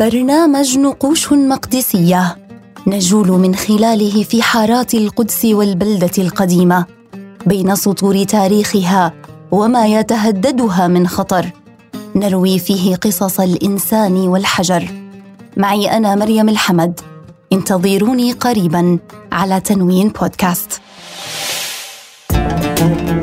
برنامج نقوش مقدسية نجول من خلاله في حارات القدس والبلدة القديمة بين سطور تاريخها وما يتهددها من خطر. نروي فيه قصص الإنسان والحجر. معي أنا مريم الحمد. انتظروني قريبا على تنوين بودكاست. thank you